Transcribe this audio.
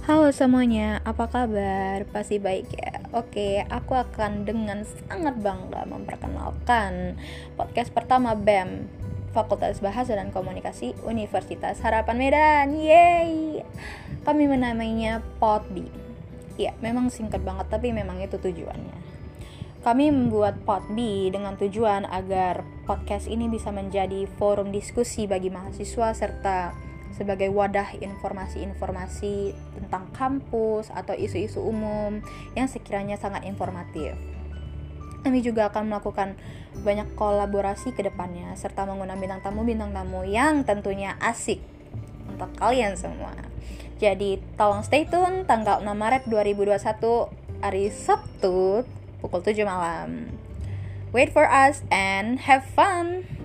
Halo semuanya, apa kabar? Pasti baik ya. Oke, aku akan dengan sangat bangga memperkenalkan podcast pertama BEM, Fakultas Bahasa dan Komunikasi Universitas Harapan Medan. Yeay! Kami menamainya POTBI. Ya, memang singkat banget, tapi memang itu tujuannya. Kami membuat POTBI dengan tujuan agar podcast ini bisa menjadi forum diskusi bagi mahasiswa serta sebagai wadah informasi-informasi tentang kampus atau isu-isu umum yang sekiranya sangat informatif. Kami juga akan melakukan banyak kolaborasi ke depannya serta mengundang bintang tamu-bintang tamu yang tentunya asik untuk kalian semua. Jadi tolong stay tune tanggal 6 Maret 2021 hari Sabtu pukul 7 malam. Wait for us and have fun.